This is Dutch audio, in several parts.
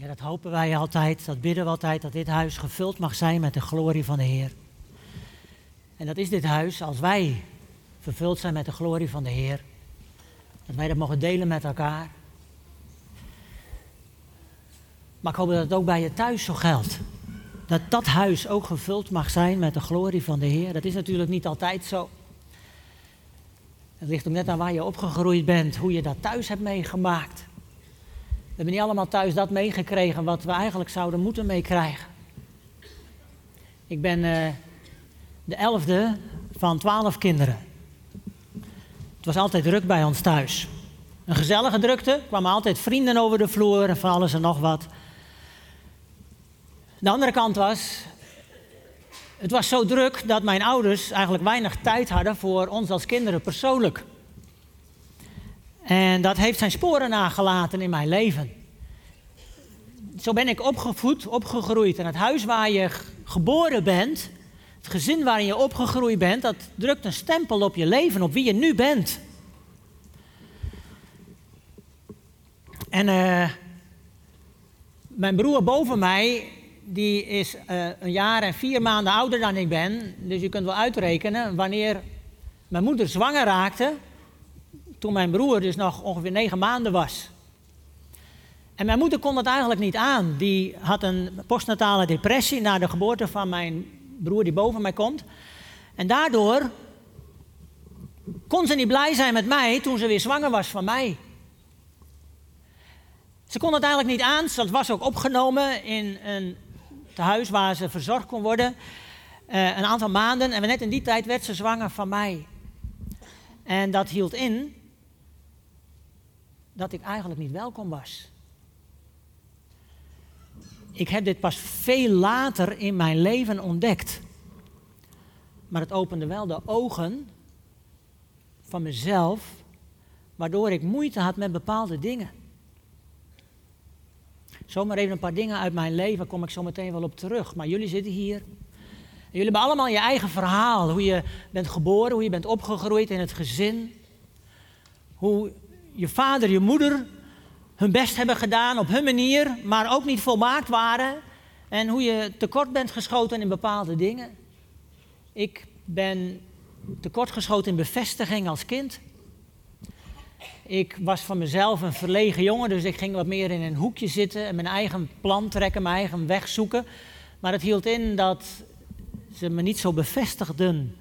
Ja, dat hopen wij altijd, dat bidden we altijd, dat dit huis gevuld mag zijn met de glorie van de Heer. En dat is dit huis als wij vervuld zijn met de glorie van de Heer. Dat wij dat mogen delen met elkaar. Maar ik hoop dat het ook bij je thuis zo geldt. Dat dat huis ook gevuld mag zijn met de glorie van de Heer. Dat is natuurlijk niet altijd zo. Het ligt ook net aan waar je opgegroeid bent, hoe je dat thuis hebt meegemaakt. We hebben niet allemaal thuis dat meegekregen wat we eigenlijk zouden moeten meekrijgen. Ik ben uh, de elfde van twaalf kinderen. Het was altijd druk bij ons thuis. Een gezellige drukte, kwamen altijd vrienden over de vloer en van alles en nog wat. De andere kant was, het was zo druk dat mijn ouders eigenlijk weinig tijd hadden voor ons als kinderen persoonlijk. En dat heeft zijn sporen nagelaten in mijn leven. Zo ben ik opgevoed, opgegroeid. En het huis waar je geboren bent, het gezin waarin je opgegroeid bent, dat drukt een stempel op je leven, op wie je nu bent. En uh, mijn broer boven mij, die is uh, een jaar en vier maanden ouder dan ik ben. Dus je kunt wel uitrekenen wanneer mijn moeder zwanger raakte, toen mijn broer dus nog ongeveer negen maanden was. En mijn moeder kon dat eigenlijk niet aan. Die had een postnatale depressie na de geboorte van mijn broer die boven mij komt. En daardoor kon ze niet blij zijn met mij toen ze weer zwanger was van mij. Ze kon het eigenlijk niet aan. Ze was ook opgenomen in een tehuis waar ze verzorgd kon worden. Uh, een aantal maanden. En net in die tijd werd ze zwanger van mij. En dat hield in dat ik eigenlijk niet welkom was. Ik heb dit pas veel later in mijn leven ontdekt. Maar het opende wel de ogen van mezelf, waardoor ik moeite had met bepaalde dingen. Zomaar even een paar dingen uit mijn leven, kom ik zo meteen wel op terug. Maar jullie zitten hier. Jullie hebben allemaal je eigen verhaal. Hoe je bent geboren, hoe je bent opgegroeid in het gezin. Hoe je vader, je moeder hun best hebben gedaan op hun manier, maar ook niet volmaakt waren. En hoe je tekort bent geschoten in bepaalde dingen. Ik ben tekortgeschoten in bevestiging als kind. Ik was van mezelf een verlegen jongen, dus ik ging wat meer in een hoekje zitten en mijn eigen plan trekken, mijn eigen weg zoeken. Maar het hield in dat ze me niet zo bevestigden,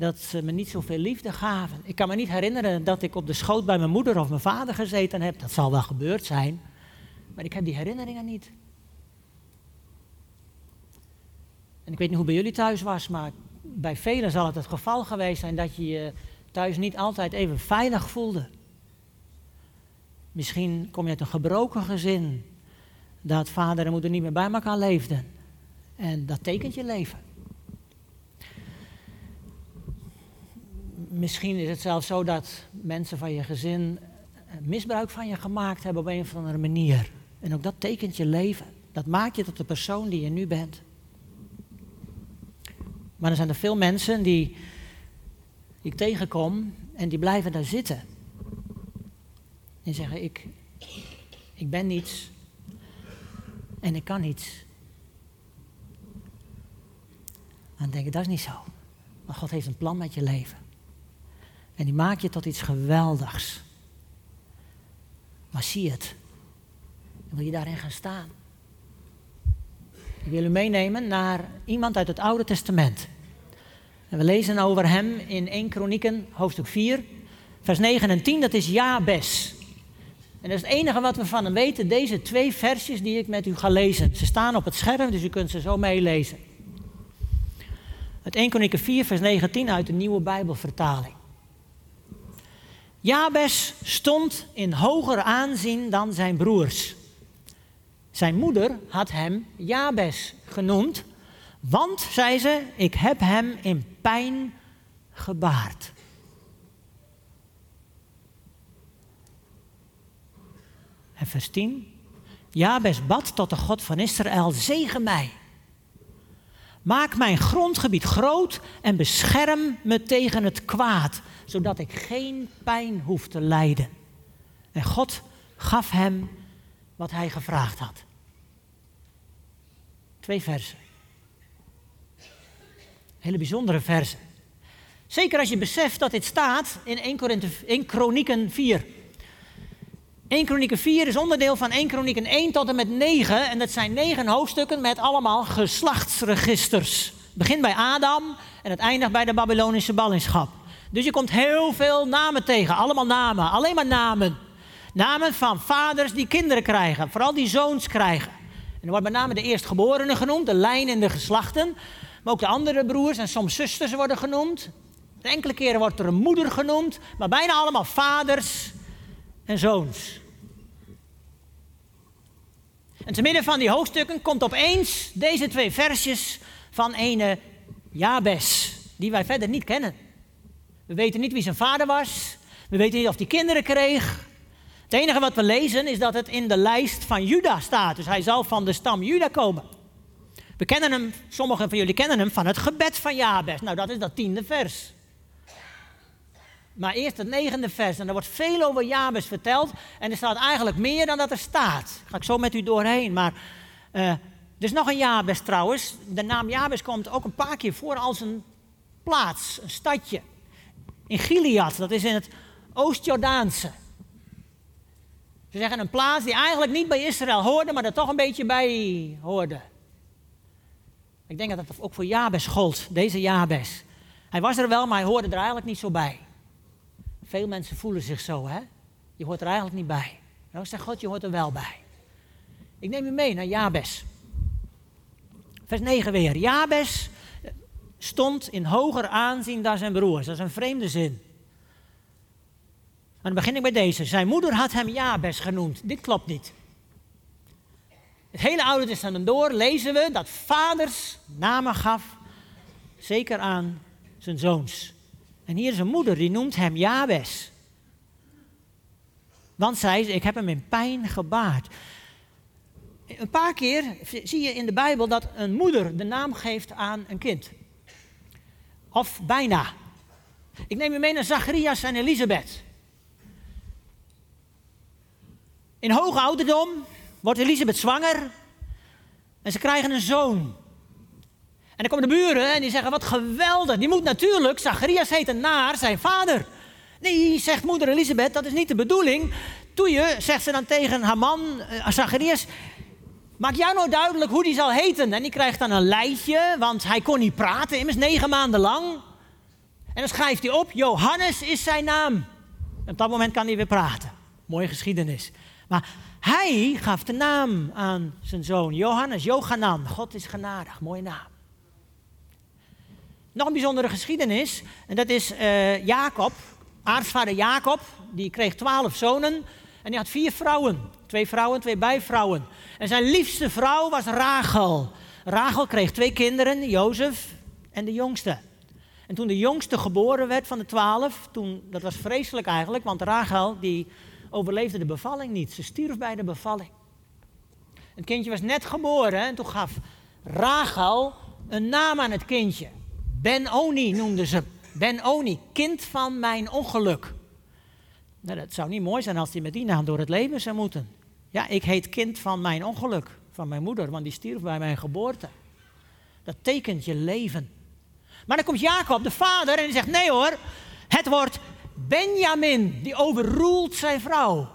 dat ze me niet zoveel liefde gaven. Ik kan me niet herinneren dat ik op de schoot bij mijn moeder of mijn vader gezeten heb. Dat zal wel gebeurd zijn, maar ik heb die herinneringen niet. En ik weet niet hoe bij jullie thuis was, maar bij velen zal het het geval geweest zijn dat je je thuis niet altijd even veilig voelde. Misschien kom je uit een gebroken gezin, dat vader en moeder niet meer bij elkaar leefden. En dat tekent je leven. Misschien is het zelfs zo dat mensen van je gezin misbruik van je gemaakt hebben op een of andere manier. En ook dat tekent je leven. Dat maakt je tot de persoon die je nu bent. Maar er zijn er veel mensen die, ik tegenkom en die blijven daar zitten. En zeggen, ik, ik ben niets en ik kan niets. Dan denk ik, dat is niet zo. Maar God heeft een plan met je leven. En die maakt je tot iets geweldigs. Maar zie het. En wil je daarin gaan staan. Ik wil u meenemen naar iemand uit het Oude Testament. En we lezen over hem in 1 Kronieken, hoofdstuk 4, vers 9 en 10. Dat is Jabes. En dat is het enige wat we van hem weten, deze twee versjes die ik met u ga lezen. Ze staan op het scherm, dus u kunt ze zo meelezen. Het 1 Kronieken 4, vers 19 uit de nieuwe Bijbelvertaling. Jabes stond in hoger aanzien dan zijn broers. Zijn moeder had hem Jabes genoemd, want, zei ze, ik heb hem in pijn gebaard. En vers 10. Jabes bad tot de God van Israël, zegen mij. Maak mijn grondgebied groot en bescherm me tegen het kwaad, zodat ik geen pijn hoef te lijden. En God gaf hem wat hij gevraagd had. Twee versen. Hele bijzondere versen. Zeker als je beseft dat dit staat in 1, Korinthe, 1 Kronieken 4. 1 Kronieken 4 is onderdeel van 1 Kronieken 1 tot en met 9. En dat zijn negen hoofdstukken met allemaal geslachtsregisters. Het begint bij Adam en het eindigt bij de Babylonische ballingschap. Dus je komt heel veel namen tegen, allemaal namen, alleen maar namen. Namen van vaders die kinderen krijgen, vooral die zoons krijgen. En er wordt met name de eerstgeborenen genoemd, de lijn in de geslachten. Maar ook de andere broers en soms zusters worden genoemd. Enkele keren wordt er een moeder genoemd, maar bijna allemaal vaders en zoons. En te midden van die hoofdstukken komt opeens deze twee versjes van ene Jabes, die wij verder niet kennen. We weten niet wie zijn vader was. We weten niet of hij kinderen kreeg. Het enige wat we lezen is dat het in de lijst van Juda staat. Dus hij zal van de stam Juda komen. We kennen hem, sommigen van jullie kennen hem van het gebed van Jabes. Nou, dat is dat tiende vers. Maar eerst het negende vers. En er wordt veel over Jabes verteld. En er staat eigenlijk meer dan dat er staat. ga ik zo met u doorheen. Maar uh, er is nog een Jabes trouwens. De naam Jabes komt ook een paar keer voor als een plaats, een stadje. In Gilead, dat is in het Oost-Jordaanse. Ze zeggen een plaats die eigenlijk niet bij Israël hoorde, maar er toch een beetje bij hoorde. Ik denk dat dat ook voor Jabes gold, deze Jabes. Hij was er wel, maar hij hoorde er eigenlijk niet zo bij. Veel mensen voelen zich zo, hè? Je hoort er eigenlijk niet bij. Nou zegt God, je hoort er wel bij. Ik neem u mee naar Jabes. Vers 9 weer. Jabes stond in hoger aanzien dan zijn broers. Dat is een vreemde zin. dan begin ik bij deze. Zijn moeder had hem Jabes genoemd. Dit klopt niet. Het hele Oude Testament door lezen we dat vaders namen gaf, zeker aan zijn zoons. En hier is een moeder die noemt hem Jabes. Want zij ik heb hem in pijn gebaard. Een paar keer zie je in de Bijbel dat een moeder de naam geeft aan een kind. Of bijna. Ik neem u mee naar Zacharias en Elisabeth. In hoge ouderdom wordt Elisabeth zwanger en ze krijgen een zoon. En dan komen de buren en die zeggen, wat geweldig. Die moet natuurlijk, Zacharias heet naar zijn vader. Nee, zegt moeder Elisabeth, dat is niet de bedoeling. Doe je, zegt ze dan tegen haar man, uh, Zacharias, maak jou nou duidelijk hoe die zal heten. En die krijgt dan een lijstje, want hij kon niet praten, immers negen maanden lang. En dan schrijft hij op, Johannes is zijn naam. En op dat moment kan hij weer praten. Mooie geschiedenis. Maar hij gaf de naam aan zijn zoon, Johannes, Johanan. God is genadig, mooie naam. Nog een bijzondere geschiedenis, en dat is uh, Jacob, aartsvader Jacob, die kreeg twaalf zonen en die had vier vrouwen. Twee vrouwen, twee bijvrouwen. En zijn liefste vrouw was Rachel. Rachel kreeg twee kinderen, Jozef en de jongste. En toen de jongste geboren werd van de twaalf, toen, dat was vreselijk eigenlijk, want Rachel die overleefde de bevalling niet. Ze stierf bij de bevalling. Het kindje was net geboren en toen gaf Rachel een naam aan het kindje. Ben-Oni noemden ze. Ben-Oni, kind van mijn ongeluk. Nou, dat zou niet mooi zijn als hij met die naam door het leven zou moeten. Ja, ik heet kind van mijn ongeluk, van mijn moeder, want die stierf bij mijn geboorte. Dat tekent je leven. Maar dan komt Jacob, de vader, en die zegt: Nee hoor, het wordt Benjamin, die overroelt zijn vrouw.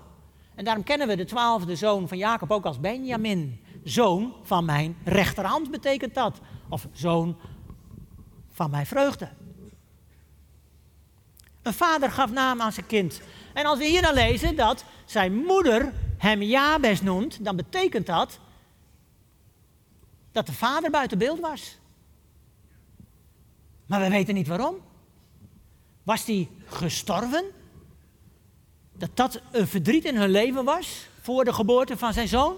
En daarom kennen we de twaalfde zoon van Jacob ook als Benjamin. Zoon van mijn rechterhand betekent dat. Of zoon van mijn vreugde. Een vader gaf naam aan zijn kind. En als we hier dan lezen dat zijn moeder hem Jabes noemt, dan betekent dat dat de vader buiten beeld was. Maar we weten niet waarom. Was hij gestorven? Dat dat een verdriet in hun leven was voor de geboorte van zijn zoon?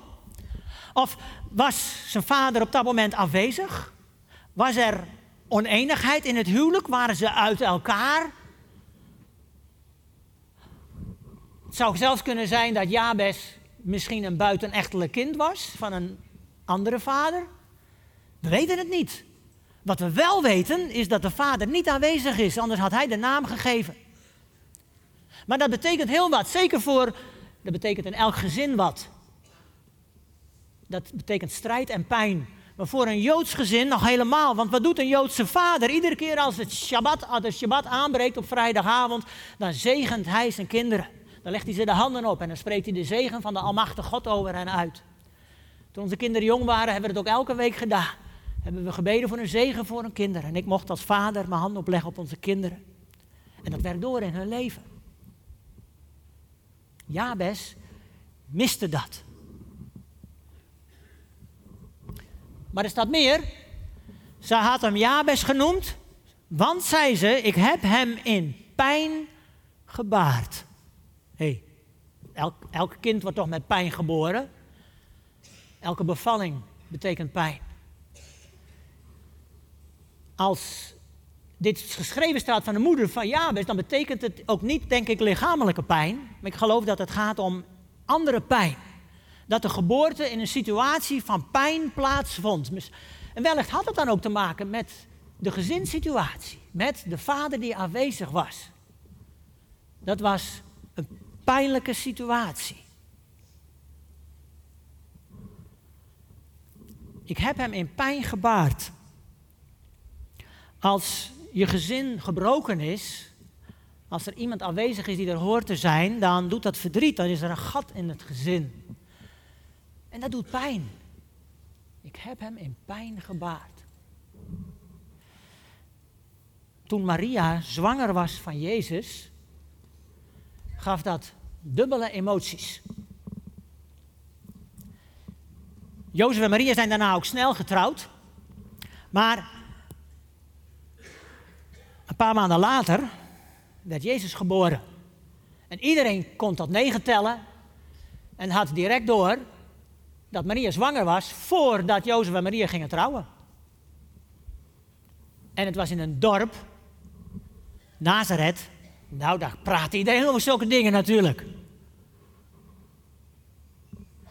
Of was zijn vader op dat moment afwezig? Was er oneenigheid in het huwelijk? Waren ze uit elkaar? Het zou zelfs kunnen zijn dat Jabes misschien een buitenechtelijk kind was van een andere vader. We weten het niet. Wat we wel weten is dat de vader niet aanwezig is, anders had hij de naam gegeven. Maar dat betekent heel wat, zeker voor, dat betekent in elk gezin wat. Dat betekent strijd en pijn Maar voor een Joods gezin nog helemaal. Want wat doet een Joodse vader? Iedere keer als het Shabbat, als de Shabbat aanbreekt op vrijdagavond, dan zegent hij zijn kinderen. Dan legt hij ze de handen op en dan spreekt hij de zegen van de Almachtige God over hen uit. Toen onze kinderen jong waren, hebben we het ook elke week gedaan. Hebben we gebeden voor een zegen voor hun kinderen. En ik mocht als vader mijn handen opleggen op onze kinderen. En dat werkt door in hun leven. Jabes miste dat. Maar er staat meer. Ze had hem Jabes genoemd, want zei ze, ik heb hem in pijn gebaard. Hey, elk, elk kind wordt toch met pijn geboren? Elke bevalling betekent pijn. Als dit geschreven staat van de moeder van Jabes, dan betekent het ook niet, denk ik, lichamelijke pijn. Maar ik geloof dat het gaat om andere pijn. Dat de geboorte in een situatie van pijn plaatsvond. En wellicht had het dan ook te maken met de gezinssituatie. Met de vader die aanwezig was. Dat was een pijnlijke situatie. Ik heb hem in pijn gebaard. Als je gezin gebroken is, als er iemand aanwezig is die er hoort te zijn, dan doet dat verdriet, dan is er een gat in het gezin. En dat doet pijn. Ik heb hem in pijn gebaard. Toen Maria zwanger was van Jezus, gaf dat dubbele emoties. Jozef en Maria zijn daarna ook snel getrouwd. Maar een paar maanden later werd Jezus geboren. En iedereen kon tot negen tellen en had direct door dat Maria zwanger was voordat Jozef en Maria gingen trouwen. En het was in een dorp, Nazareth. Nou, daar praat iedereen over zulke dingen natuurlijk.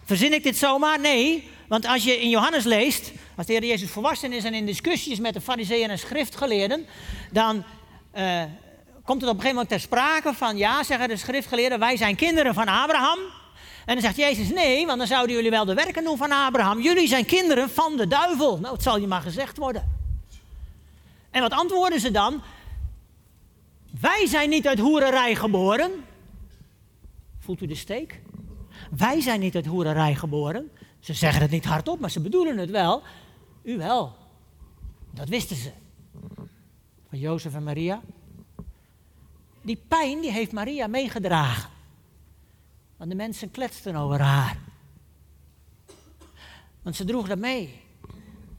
Verzin ik dit zomaar? Nee, want als je in Johannes leest, als de Heer Jezus volwassen is en in discussies met de fariseeën en schriftgeleerden, dan uh, komt het op een gegeven moment ter sprake van, ja, zeggen de schriftgeleerden, wij zijn kinderen van Abraham. En dan zegt Jezus, nee, want dan zouden jullie wel de werken doen van Abraham. Jullie zijn kinderen van de duivel. Nou, het zal je maar gezegd worden. En wat antwoorden ze dan? Wij zijn niet uit hoererij geboren. Voelt u de steek? Wij zijn niet uit hoererij geboren. Ze zeggen het niet hardop, maar ze bedoelen het wel. U wel. Dat wisten ze. Van Jozef en Maria. Die pijn die heeft Maria meegedragen. Want de mensen kletsten over haar. Want ze droeg dat mee.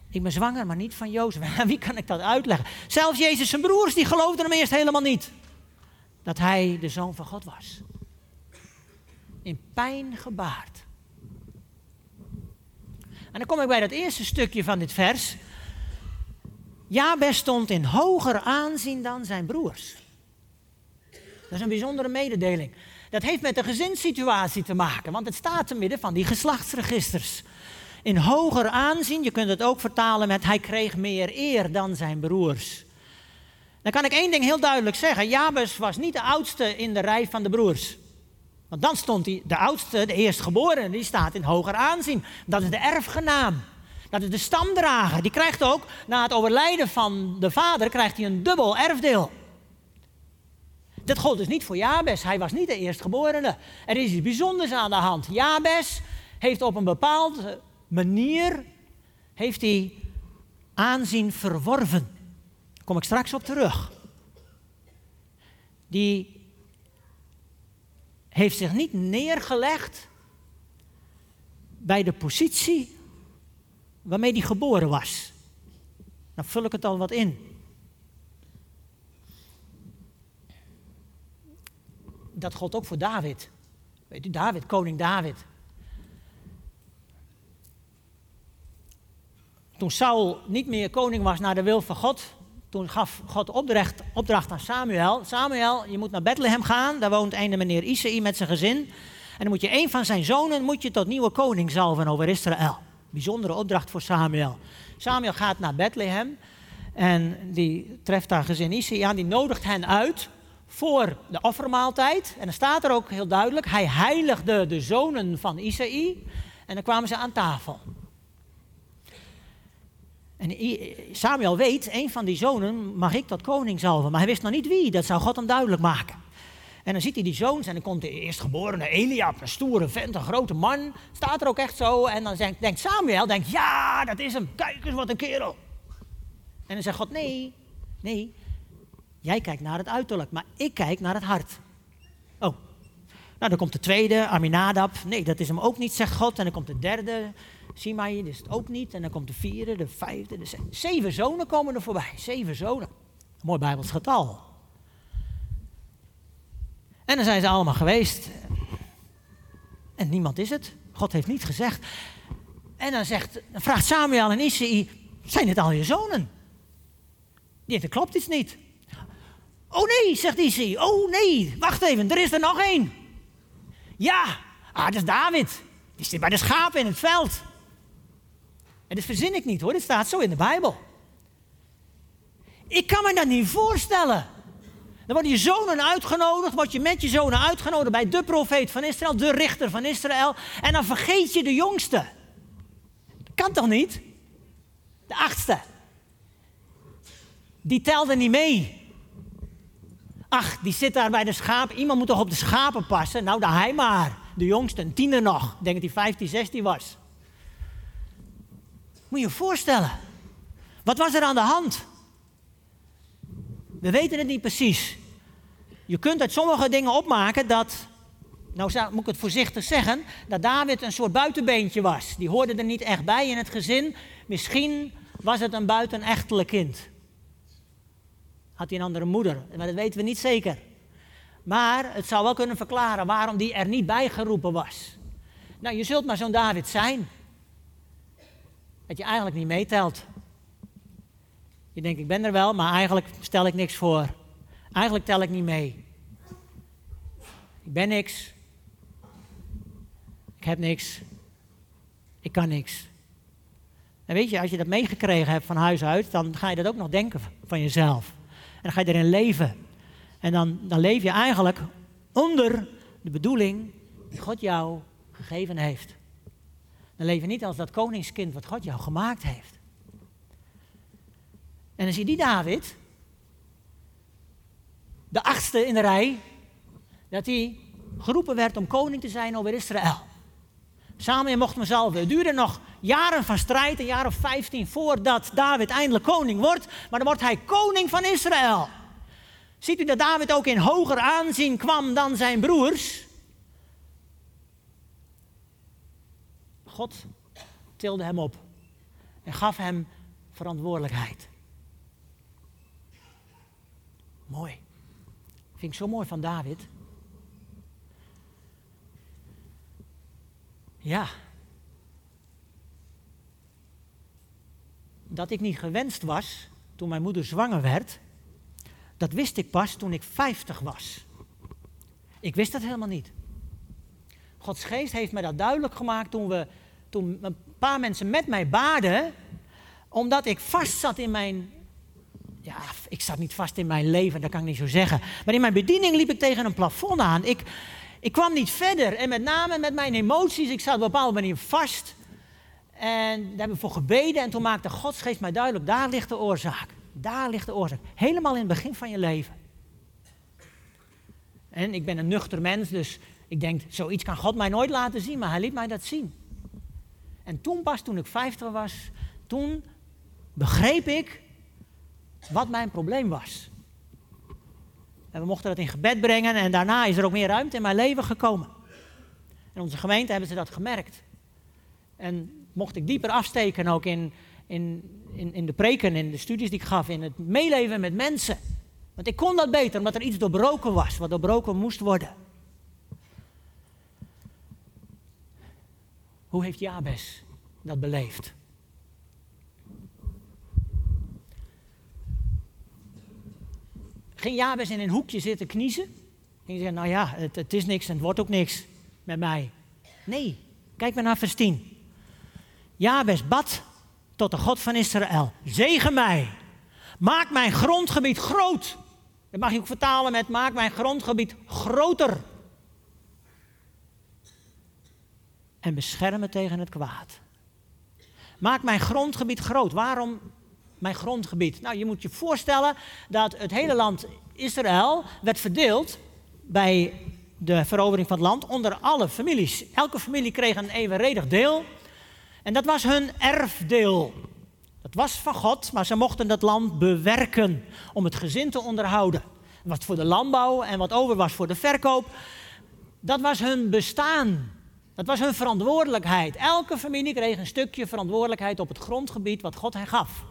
Ik ben zwanger, maar niet van Jozef. Wie kan ik dat uitleggen? Zelfs Jezus broers, die geloofden hem eerst helemaal niet. Dat hij de zoon van God was. In pijn gebaard. En dan kom ik bij dat eerste stukje van dit vers. Jabes stond in hoger aanzien dan zijn broers. Dat is een bijzondere mededeling. Dat heeft met de gezinssituatie te maken, want het staat te midden van die geslachtsregisters. In hoger aanzien, je kunt het ook vertalen met hij kreeg meer eer dan zijn broers. Dan kan ik één ding heel duidelijk zeggen. Jabes was niet de oudste in de rij van de broers. Want dan stond hij, de oudste, de eerstgeborene, die staat in hoger aanzien. Dat is de erfgenaam. Dat is de stamdrager. Die krijgt ook, na het overlijden van de vader, krijgt hij een dubbel erfdeel. Dat gold dus niet voor Jabes. Hij was niet de eerstgeborene. Er is iets bijzonders aan de hand. Jabes heeft op een bepaalde manier heeft hij aanzien verworven. Daar kom ik straks op terug. Die heeft zich niet neergelegd bij de positie waarmee hij geboren was. Dan vul ik het al wat in. Dat gold ook voor David. Weet u, David, koning David. Toen Saul niet meer koning was naar de wil van God, toen gaf God opdracht, opdracht aan Samuel. Samuel, je moet naar Bethlehem gaan, daar woont een meneer Isaïe met zijn gezin. En dan moet je een van zijn zonen moet je tot nieuwe koning zalven over Israël. Bijzondere opdracht voor Samuel. Samuel gaat naar Bethlehem en die treft daar gezin Isaïe aan, die nodigt hen uit voor de offermaaltijd. En dan staat er ook heel duidelijk, hij heiligde de zonen van Isaïe. En dan kwamen ze aan tafel. En Samuel weet, een van die zonen mag ik tot koning zalven. Maar hij wist nog niet wie, dat zou God hem duidelijk maken. En dan ziet hij die zoons en dan komt de eerstgeborene Eliab, een stoere vent, een grote man. Staat er ook echt zo. En dan denkt, denkt Samuel, denkt, ja, dat is hem. Kijk eens wat een kerel. En dan zegt God, nee, nee. Jij kijkt naar het uiterlijk, maar ik kijk naar het hart. Oh, nou dan komt de tweede, Aminadab. Nee, dat is hem ook niet, zegt God. En dan komt de derde, Simai, dat is het ook niet. En dan komt de vierde, de vijfde, de. Zeven zonen komen er voorbij. Zeven zonen. mooi Bijbels getal. En dan zijn ze allemaal geweest. En niemand is het. God heeft niet gezegd. En dan, zegt, vraagt Samuel en Isaïe, zijn dit al je zonen? Dat klopt iets niet. Oh nee, zegt Isaïe. Oh nee, wacht even, er is er nog één. Ja, ah, dat is David. Die zit bij de schapen in het veld. En dat verzin ik niet hoor, dit staat zo in de Bijbel. Ik kan me dat niet voorstellen. Dan worden je zonen uitgenodigd, word je met je zonen uitgenodigd bij de profeet van Israël, de richter van Israël. En dan vergeet je de jongste. Kan toch niet? De achtste. Die telde niet mee. Die zit daar bij de schapen. Iemand moet toch op de schapen passen? Nou, daar hij maar. De jongste, een tiener nog. Ik denk dat hij 15, 16 was. Moet je je voorstellen. Wat was er aan de hand? We weten het niet precies. Je kunt uit sommige dingen opmaken dat, nou moet ik het voorzichtig zeggen, dat David een soort buitenbeentje was. Die hoorde er niet echt bij in het gezin. Misschien was het een buitenechtelijk kind. Had hij een andere moeder, maar dat weten we niet zeker. Maar het zou wel kunnen verklaren waarom die er niet bij geroepen was. Nou, je zult maar zo'n David zijn. Dat je eigenlijk niet meetelt. Je denkt, ik ben er wel, maar eigenlijk stel ik niks voor. Eigenlijk tel ik niet mee. Ik ben niks. Ik heb niks. Ik kan niks. En weet je, als je dat meegekregen hebt van huis uit, dan ga je dat ook nog denken van jezelf. Dan ga je erin leven. En dan, dan leef je eigenlijk onder de bedoeling die God jou gegeven heeft. Dan leef je niet als dat koningskind wat God jou gemaakt heeft. En dan zie je die David, de achtste in de rij, dat hij geroepen werd om koning te zijn over Israël. Samen mocht hem zalven. Het duurde nog jaren van strijd, een jaar of vijftien, voordat David eindelijk koning wordt. Maar dan wordt hij koning van Israël. Ziet u dat David ook in hoger aanzien kwam dan zijn broers? God tilde hem op en gaf hem verantwoordelijkheid. Mooi. Vind ik zo mooi van David. Ja. Dat ik niet gewenst was toen mijn moeder zwanger werd, dat wist ik pas toen ik 50 was. Ik wist dat helemaal niet. Gods geest heeft mij dat duidelijk gemaakt toen, we, toen een paar mensen met mij baden, omdat ik vast zat in mijn ja, ik zat niet vast in mijn leven, dat kan ik niet zo zeggen. Maar in mijn bediening liep ik tegen een plafond aan. Ik, ik kwam niet verder. En met name met mijn emoties, ik zat op een bepaalde manier vast. En daar hebben we voor gebeden. En toen maakte Godsgeest mij duidelijk, daar ligt de oorzaak. Daar ligt de oorzaak. Helemaal in het begin van je leven. En ik ben een nuchter mens, dus ik denk, zoiets kan God mij nooit laten zien. Maar hij liet mij dat zien. En toen pas, toen ik 50 was, toen begreep ik wat mijn probleem was. En we mochten dat in gebed brengen en daarna is er ook meer ruimte in mijn leven gekomen. In onze gemeente hebben ze dat gemerkt. En mocht ik dieper afsteken ook in, in, in, in de preken, in de studies die ik gaf, in het meeleven met mensen. Want ik kon dat beter, omdat er iets doorbroken was, wat doorbroken moest worden. Hoe heeft Jabes dat beleefd? Ging Jabes in een hoekje zitten kniezen? Ging zeggen, nou ja, het, het is niks en het wordt ook niks met mij. Nee, kijk maar naar vers 10. Jabes bad tot de God van Israël. Zegen mij. Maak mijn grondgebied groot. Dat mag je ook vertalen met maak mijn grondgebied groter. En bescherm me tegen het kwaad. Maak mijn grondgebied groot. Waarom mijn grondgebied. Nou, je moet je voorstellen dat het hele land Israël werd verdeeld bij de verovering van het land onder alle families. Elke familie kreeg een evenredig deel. En dat was hun erfdeel. Dat was van God, maar ze mochten dat land bewerken om het gezin te onderhouden. Wat voor de landbouw en wat over was voor de verkoop. Dat was hun bestaan. Dat was hun verantwoordelijkheid. Elke familie kreeg een stukje verantwoordelijkheid op het grondgebied wat God hen gaf.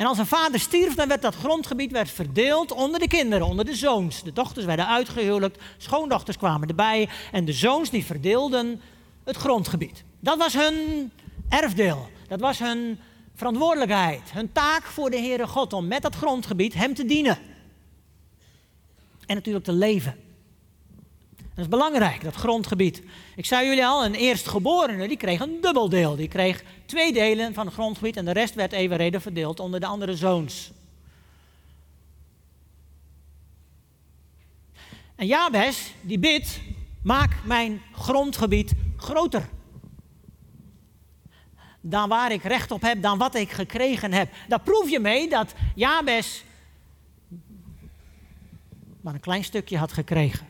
En als een vader stierf, dan werd dat grondgebied werd verdeeld onder de kinderen, onder de zoons. De dochters werden uitgehuwelijkt, schoondochters kwamen erbij en de zoons die verdeelden het grondgebied. Dat was hun erfdeel, dat was hun verantwoordelijkheid, hun taak voor de Heere God om met dat grondgebied Hem te dienen. En natuurlijk te leven. Is belangrijk, dat grondgebied. Ik zei jullie al, een eerstgeborene die kreeg een dubbel deel. Die kreeg twee delen van het grondgebied en de rest werd evenredig verdeeld onder de andere zoons. En Jabes, die bidt, maak mijn grondgebied groter. Dan waar ik recht op heb, dan wat ik gekregen heb. Daar proef je mee dat Jabes maar een klein stukje had gekregen.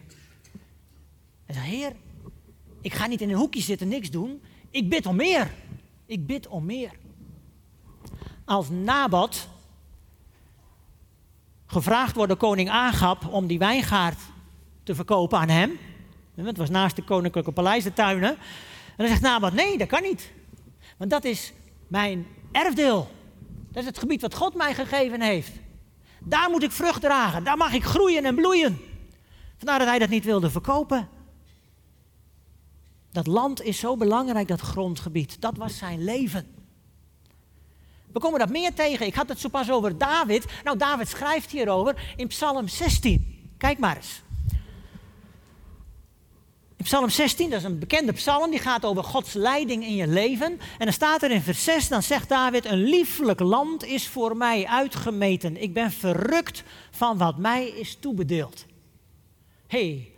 En zei, Heer, ik ga niet in een hoekje zitten, niks doen. Ik bid om meer. Ik bid om meer. Als Nabat gevraagd wordt door koning Agab om die wijngaard te verkopen aan hem. Het was naast de koninklijke paleis, de tuinen. En dan zegt Nabat, nee, dat kan niet. Want dat is mijn erfdeel. Dat is het gebied wat God mij gegeven heeft. Daar moet ik vrucht dragen. Daar mag ik groeien en bloeien. Vandaar dat hij dat niet wilde verkopen. Dat land is zo belangrijk, dat grondgebied. Dat was zijn leven. We komen dat meer tegen. Ik had het zo pas over David. Nou, David schrijft hierover in Psalm 16. Kijk maar eens. In Psalm 16, dat is een bekende psalm, die gaat over Gods leiding in je leven. En dan staat er in vers 6, dan zegt David, een lieflijk land is voor mij uitgemeten. Ik ben verrukt van wat mij is toebedeeld. hey,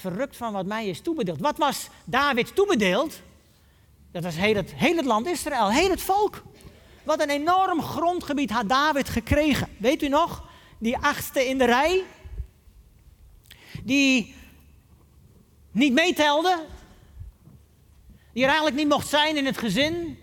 verrukt van wat mij is toebedeeld. Wat was David toebedeeld? Dat was heel het, heel land Israël, heel het volk. Wat een enorm grondgebied had David gekregen. Weet u nog? Die achtste in de rij. Die niet meetelde. Die er eigenlijk niet mocht zijn in het gezin.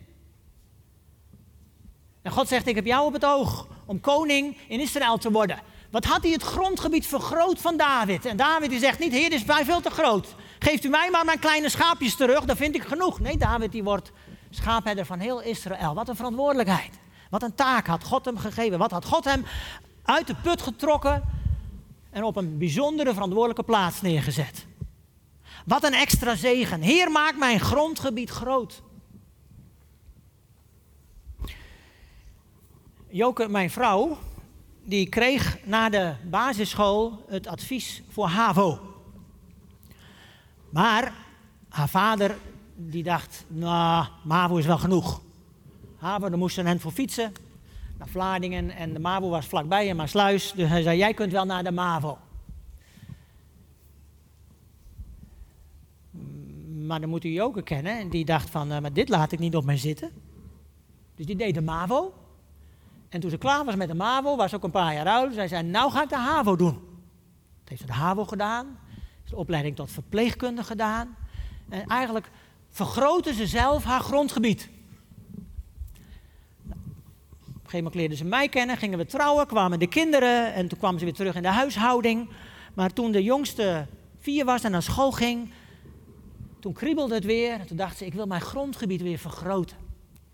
En God zegt: Ik heb jou op het oog om koning in Israël te worden. Wat had hij het grondgebied vergroot van David? En David die zegt niet, heer, dit is mij veel te groot. Geeft u mij maar mijn kleine schaapjes terug, dan vind ik genoeg. Nee, David die wordt schaapherder van heel Israël. Wat een verantwoordelijkheid. Wat een taak had God hem gegeven. Wat had God hem uit de put getrokken en op een bijzondere verantwoordelijke plaats neergezet. Wat een extra zegen. Heer, maak mijn grondgebied groot. Joke, mijn vrouw, die kreeg na de basisschool het advies voor HAVO. Maar haar vader die dacht, nou, MAVO is wel genoeg. HAVO, daar moesten hen voor fietsen naar Vlaardingen en de MAVO was vlakbij in Maasluis. Dus hij zei, jij kunt wel naar de MAVO. Maar dan moet u ook kennen. En die dacht van, uh, maar dit laat ik niet op mij zitten. Dus die deed de MAVO. En toen ze klaar was met de MAVO, was ook een paar jaar oud, zij zei, nou ga ik de HAVO doen. Toen heeft ze de HAVO gedaan, de opleiding tot verpleegkundige gedaan. En eigenlijk vergrootte ze zelf haar grondgebied. Op een gegeven moment leerden ze mij kennen, gingen we trouwen, kwamen de kinderen en toen kwamen ze weer terug in de huishouding. Maar toen de jongste vier was en naar school ging, toen kriebelde het weer. En toen dacht ze, ik wil mijn grondgebied weer vergroten.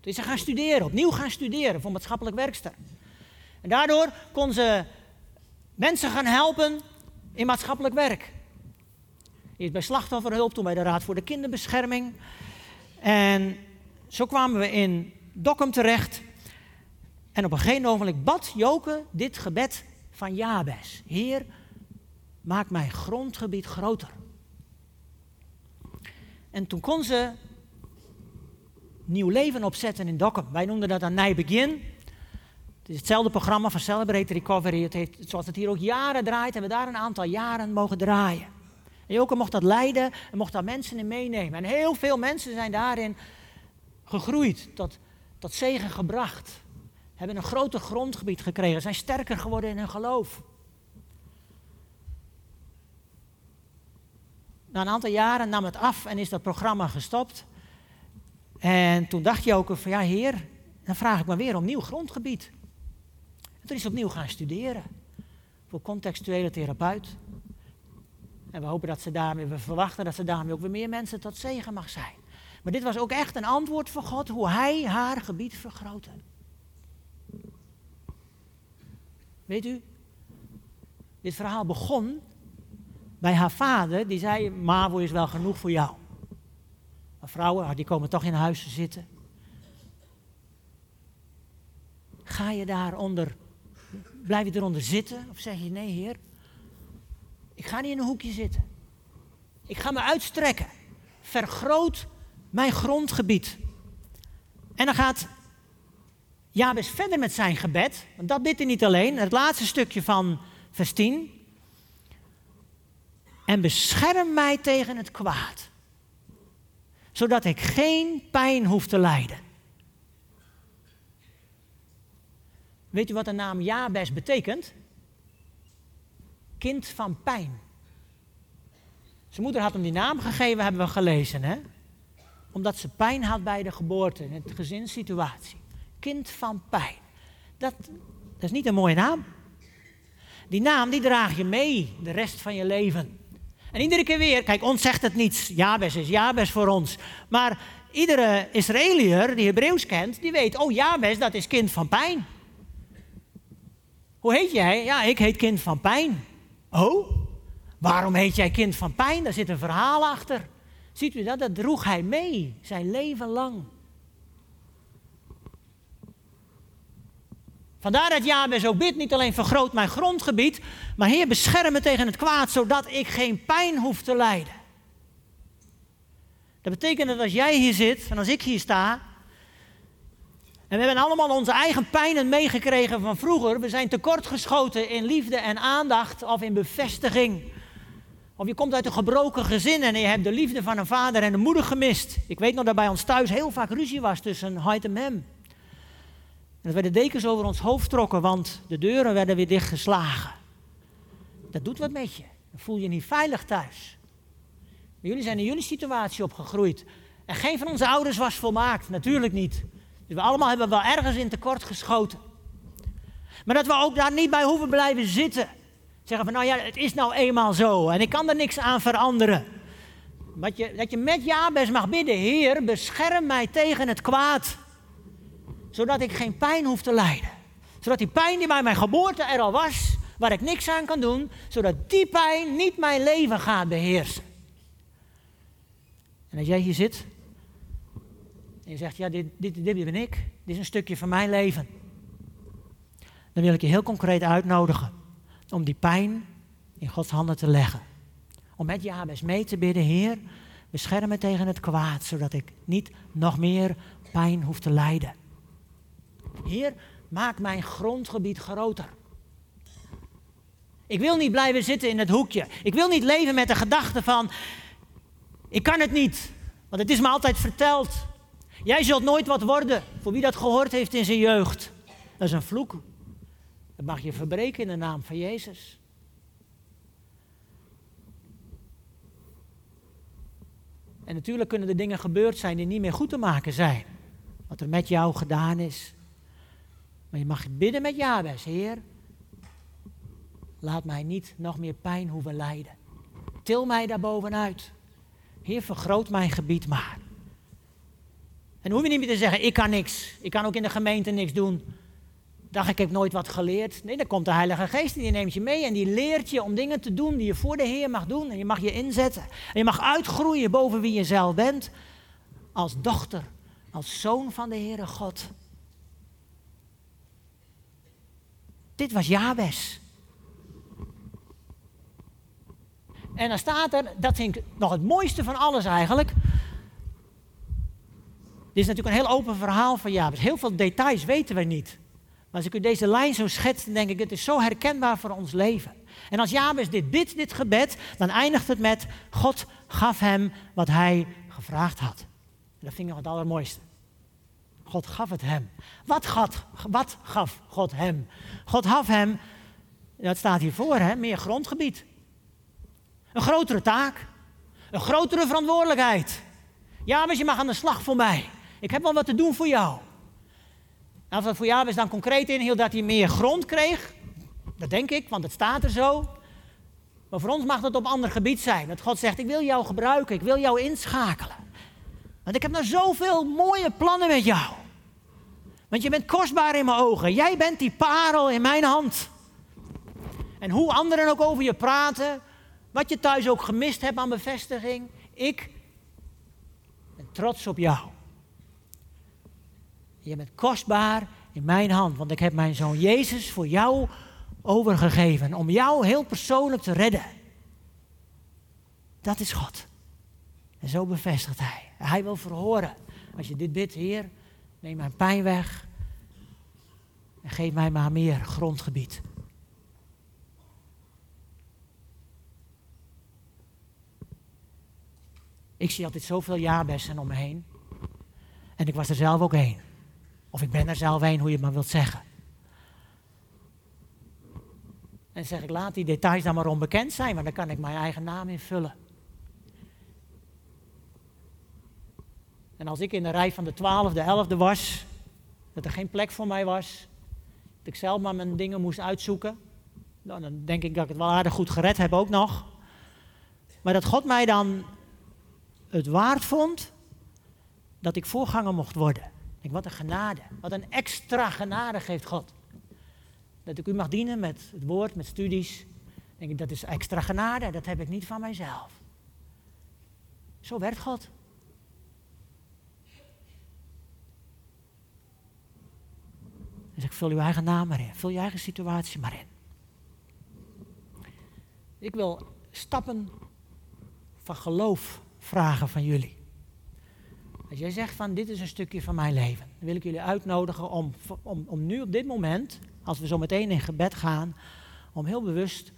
Is ze gaan studeren, opnieuw gaan studeren voor maatschappelijk werkster. En daardoor kon ze mensen gaan helpen in maatschappelijk werk. Eerst bij slachtofferhulp, toen bij de Raad voor de Kinderbescherming. En zo kwamen we in Dokkum terecht. En op een gegeven moment bad Joke dit gebed van Jabes. Heer, maak mijn grondgebied groter. En toen kon ze nieuw leven opzetten in Dokkum. Wij noemden dat een nieuw begin. Het is hetzelfde programma van Celebrate Recovery. Het zoals het hier ook jaren draait, hebben we daar een aantal jaren mogen draaien. En Joke mocht dat leiden en mocht daar mensen in meenemen. En heel veel mensen zijn daarin gegroeid, tot, tot zegen gebracht. hebben een groter grondgebied gekregen, zijn sterker geworden in hun geloof. Na een aantal jaren nam het af en is dat programma gestopt. En toen dacht Joker van ja heer, dan vraag ik maar weer om nieuw grondgebied. En toen is hij opnieuw gaan studeren voor contextuele therapeut. En we hopen dat ze daarmee, we verwachten dat ze daarmee ook weer meer mensen tot zegen mag zijn. Maar dit was ook echt een antwoord van God hoe hij haar gebied vergrootte. Weet u, dit verhaal begon bij haar vader, die zei: Mavo is wel genoeg voor jou. Vrouwen, ah, die komen toch in huis te zitten. Ga je daaronder, blijf je eronder zitten? Of zeg je: Nee, Heer, ik ga niet in een hoekje zitten. Ik ga me uitstrekken. Vergroot mijn grondgebied. En dan gaat Jabes verder met zijn gebed. Want dat bidt hij niet alleen. Het laatste stukje van vers 10. En bescherm mij tegen het kwaad. Zodat ik geen pijn hoef te lijden. Weet u wat de naam Jabes betekent? Kind van pijn. Zijn moeder had hem die naam gegeven, hebben we gelezen. Hè? Omdat ze pijn had bij de geboorte, in de gezinssituatie. Kind van pijn. Dat, dat is niet een mooie naam. Die naam die draag je mee de rest van je leven. En iedere keer weer, kijk, ons zegt het niets. Jabes is Jabes voor ons. Maar iedere Israëliër die Hebreeuws kent, die weet, oh Jabes, dat is kind van pijn. Hoe heet jij? Ja, ik heet kind van pijn. Oh, waarom heet jij kind van pijn? Daar zit een verhaal achter. Ziet u dat? Dat droeg hij mee, zijn leven lang. Vandaar dat Jabez ook bidt, niet alleen vergroot mijn grondgebied, maar Heer bescherm me tegen het kwaad, zodat ik geen pijn hoef te lijden. Dat betekent dat als jij hier zit en als ik hier sta, en we hebben allemaal onze eigen pijnen meegekregen van vroeger, we zijn tekortgeschoten in liefde en aandacht of in bevestiging. Of je komt uit een gebroken gezin en je hebt de liefde van een vader en een moeder gemist. Ik weet nog dat bij ons thuis heel vaak ruzie was tussen Hait en Mem. Dat we de dekens over ons hoofd trokken, want de deuren werden weer dichtgeslagen. Dat doet wat met je. Dan voel je je niet veilig thuis. Maar jullie zijn in jullie situatie opgegroeid. En geen van onze ouders was volmaakt, natuurlijk niet. Dus we allemaal hebben wel ergens in tekort geschoten. Maar dat we ook daar niet bij hoeven blijven zitten. Zeggen van nou ja, het is nou eenmaal zo en ik kan er niks aan veranderen. Dat je, dat je met Jabes mag bidden, Heer, bescherm mij tegen het kwaad zodat ik geen pijn hoef te lijden. Zodat die pijn die bij mijn geboorte er al was, waar ik niks aan kan doen, zodat die pijn niet mijn leven gaat beheersen. En als jij hier zit en je zegt, ja, dit, dit, dit ben ik, dit is een stukje van mijn leven. Dan wil ik je heel concreet uitnodigen om die pijn in Gods handen te leggen. Om met Jabes mee te bidden, Heer, bescherm me tegen het kwaad, zodat ik niet nog meer pijn hoef te lijden. Heer, maak mijn grondgebied groter. Ik wil niet blijven zitten in het hoekje. Ik wil niet leven met de gedachte van, ik kan het niet, want het is me altijd verteld. Jij zult nooit wat worden, voor wie dat gehoord heeft in zijn jeugd. Dat is een vloek. Dat mag je verbreken in de naam van Jezus. En natuurlijk kunnen er dingen gebeurd zijn die niet meer goed te maken zijn. Wat er met jou gedaan is. Maar je mag bidden met Jabes, Heer. Laat mij niet nog meer pijn hoeven lijden. Til mij daar bovenuit. Heer, vergroot mijn gebied maar. En hoef je niet meer te zeggen, ik kan niks. Ik kan ook in de gemeente niks doen. Dacht ik, heb nooit wat geleerd. Nee, dan komt de Heilige Geest en die neemt je mee en die leert je om dingen te doen die je voor de Heer mag doen. En je mag je inzetten. En je mag uitgroeien boven wie je zelf bent. Als dochter, als zoon van de Heere God. Dit was Jabes. En dan staat er, dat vind ik nog het mooiste van alles eigenlijk. Dit is natuurlijk een heel open verhaal van Jabes. Heel veel details weten we niet. Maar als ik u deze lijn zo schets, dan denk ik, het is zo herkenbaar voor ons leven. En als Jabes dit bidt, dit gebed, dan eindigt het met, God gaf hem wat hij gevraagd had. En dat vind ik nog het allermooiste. God gaf het hem. Wat, wat gaf God hem? God gaf hem, dat staat hier voor, hè, meer grondgebied. Een grotere taak. Een grotere verantwoordelijkheid. Ja, maar je mag aan de slag voor mij. Ik heb wel wat te doen voor jou. En als dat voor Jabes dan concreet inhield dat hij meer grond kreeg, dat denk ik, want het staat er zo. Maar voor ons mag dat op ander gebied zijn. Dat God zegt, ik wil jou gebruiken, ik wil jou inschakelen. Want ik heb nou zoveel mooie plannen met jou. Want je bent kostbaar in mijn ogen. Jij bent die parel in mijn hand. En hoe anderen ook over je praten, wat je thuis ook gemist hebt aan bevestiging, ik ben trots op jou. Je bent kostbaar in mijn hand, want ik heb mijn zoon Jezus voor jou overgegeven. Om jou heel persoonlijk te redden. Dat is God. En zo bevestigt Hij. Hij wil verhoren. Als je dit bidt, Heer, neem mijn pijn weg. En geef mij maar meer grondgebied. Ik zie altijd zoveel jaarbessen om me heen. En ik was er zelf ook heen. Of ik ben er zelf heen, hoe je het maar wilt zeggen. En zeg ik, laat die details dan maar onbekend zijn, want dan kan ik mijn eigen naam invullen. En als ik in de rij van de twaalfde, elfde was, dat er geen plek voor mij was, dat ik zelf maar mijn dingen moest uitzoeken, dan denk ik dat ik het wel aardig goed gered heb ook nog. Maar dat God mij dan het waard vond dat ik voorganger mocht worden. Ik, wat een genade, wat een extra genade geeft God. Dat ik u mag dienen met het woord, met studies. Denk ik, dat is extra genade, dat heb ik niet van mijzelf. Zo werkt God. Dus ik vul uw eigen naam maar in, vul je eigen situatie maar in. Ik wil stappen van geloof vragen van jullie. Als jij zegt van dit is een stukje van mijn leven, dan wil ik jullie uitnodigen om, om, om nu op dit moment, als we zo meteen in gebed gaan, om heel bewust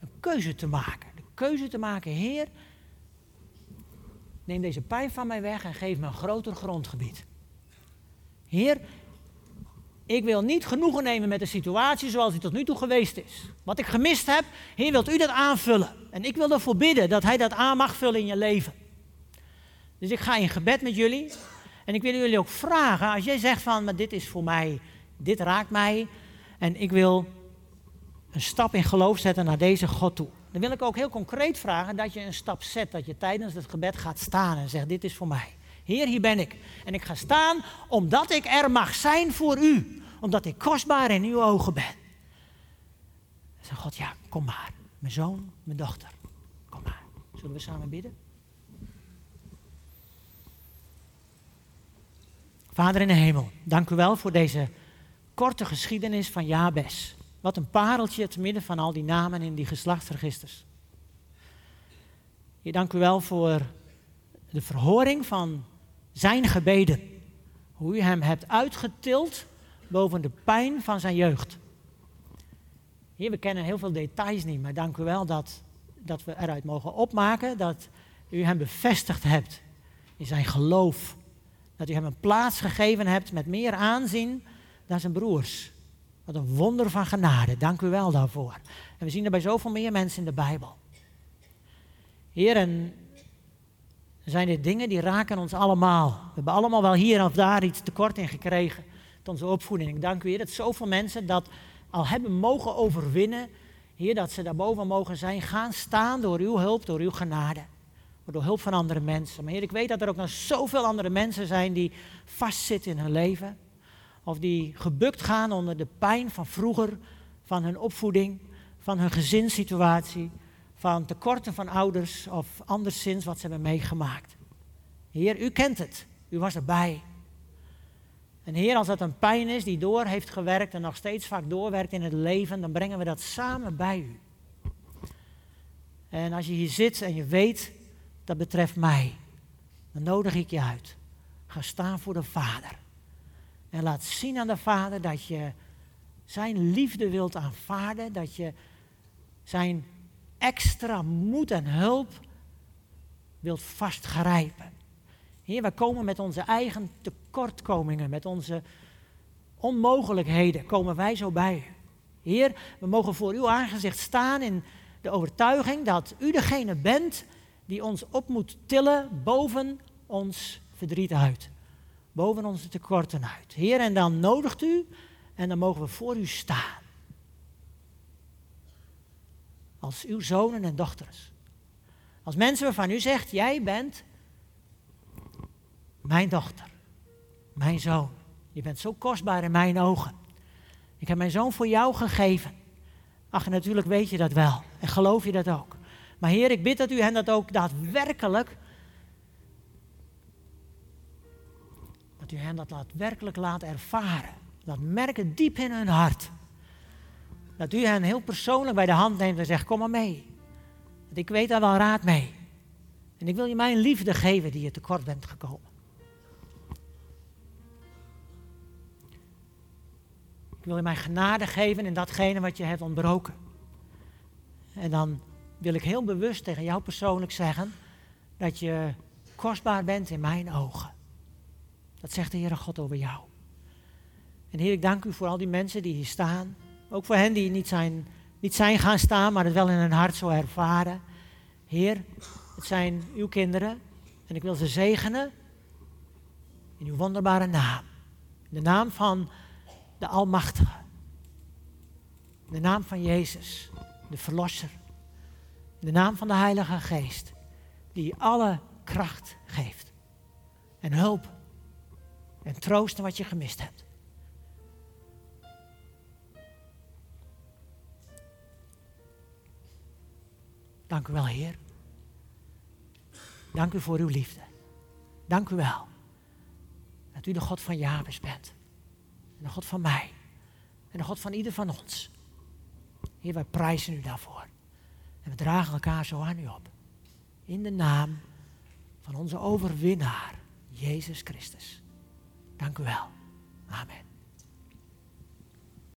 een keuze te maken. De keuze te maken, Heer, neem deze pijn van mij weg en geef me een groter grondgebied. Heer, ik wil niet genoegen nemen met de situatie zoals die tot nu toe geweest is. Wat ik gemist heb, Heer, wilt u dat aanvullen? En ik wil ervoor bidden dat Hij dat aan mag vullen in je leven. Dus ik ga in gebed met jullie. En ik wil jullie ook vragen, als jij zegt van, maar dit is voor mij, dit raakt mij. En ik wil een stap in geloof zetten naar deze God toe. Dan wil ik ook heel concreet vragen dat je een stap zet, dat je tijdens het gebed gaat staan en zegt, dit is voor mij. Heer, hier ben ik. En ik ga staan omdat ik er mag zijn voor u. Omdat ik kostbaar in uw ogen ben. En zeg God, ja, kom maar. Mijn zoon, mijn dochter. Kom maar. Zullen we samen bidden? Vader in de hemel, dank u wel voor deze korte geschiedenis van Jabes. Wat een pareltje te midden van al die namen in die geslachtsregisters. Je dank u wel voor de verhoring van zijn gebeden. Hoe u hem hebt uitgetild boven de pijn van zijn jeugd. Hier, we kennen heel veel details niet, maar dank u wel dat, dat we eruit mogen opmaken dat u hem bevestigd hebt in zijn geloof. Dat u hem een plaats gegeven hebt met meer aanzien dan zijn broers. Wat een wonder van genade. Dank u wel daarvoor. En we zien er bij zoveel meer mensen in de Bijbel. Heer, en zijn dit dingen die raken ons allemaal. We hebben allemaal wel hier of daar iets tekort in gekregen. Tot onze opvoeding. Ik dank u, Heer, dat zoveel mensen dat al hebben mogen overwinnen. Heer, dat ze daarboven mogen zijn. Gaan staan door uw hulp, door uw genade. Door hulp van andere mensen. Maar Heer, ik weet dat er ook nog zoveel andere mensen zijn die vastzitten in hun leven. Of die gebukt gaan onder de pijn van vroeger, van hun opvoeding, van hun gezinssituatie van tekorten van ouders of anderszins wat ze hebben meegemaakt. Heer, u kent het. U was erbij. En Heer, als dat een pijn is die door heeft gewerkt en nog steeds vaak doorwerkt in het leven, dan brengen we dat samen bij u. En als je hier zit en je weet, dat betreft mij, dan nodig ik je uit. Ga staan voor de Vader. En laat zien aan de Vader dat je zijn liefde wilt aanvaarden, dat je zijn extra moed en hulp wilt vastgrijpen. Heer, wij komen met onze eigen tekortkomingen, met onze onmogelijkheden, komen wij zo bij u. Heer, we mogen voor uw aangezicht staan in de overtuiging dat u degene bent die ons op moet tillen boven ons verdriet uit. Boven onze tekorten uit. Heer, en dan nodigt u en dan mogen we voor u staan. Als uw zonen en dochters. Als mensen waarvan u zegt, jij bent mijn dochter, mijn zoon. Je bent zo kostbaar in mijn ogen. Ik heb mijn zoon voor jou gegeven. Ach, natuurlijk weet je dat wel. En geloof je dat ook. Maar Heer, ik bid dat u hen dat ook daadwerkelijk. Dat u hen dat daadwerkelijk laat ervaren. Laat merken diep in hun hart. Dat u hen heel persoonlijk bij de hand neemt en zegt: Kom maar mee. Want ik weet daar wel raad mee. En ik wil je mijn liefde geven die je tekort bent gekomen. Ik wil je mijn genade geven in datgene wat je hebt ontbroken. En dan wil ik heel bewust tegen jou persoonlijk zeggen dat je kostbaar bent in mijn ogen. Dat zegt de Heere God over jou. En Heer, ik dank u voor al die mensen die hier staan. Ook voor hen die niet zijn, niet zijn gaan staan, maar het wel in hun hart zo ervaren. Heer, het zijn uw kinderen en ik wil ze zegenen in uw wonderbare naam. In de naam van de Almachtige. In de naam van Jezus, de Verlosser. In de naam van de Heilige Geest, die alle kracht geeft. En hulp. En troosten wat je gemist hebt. Dank u wel, Heer. Dank u voor uw liefde. Dank u wel dat u de God van Jabes bent. En de God van mij. En de God van ieder van ons. Heer, wij prijzen u daarvoor. En we dragen elkaar zo aan u op. In de naam van onze overwinnaar, Jezus Christus. Dank u wel. Amen.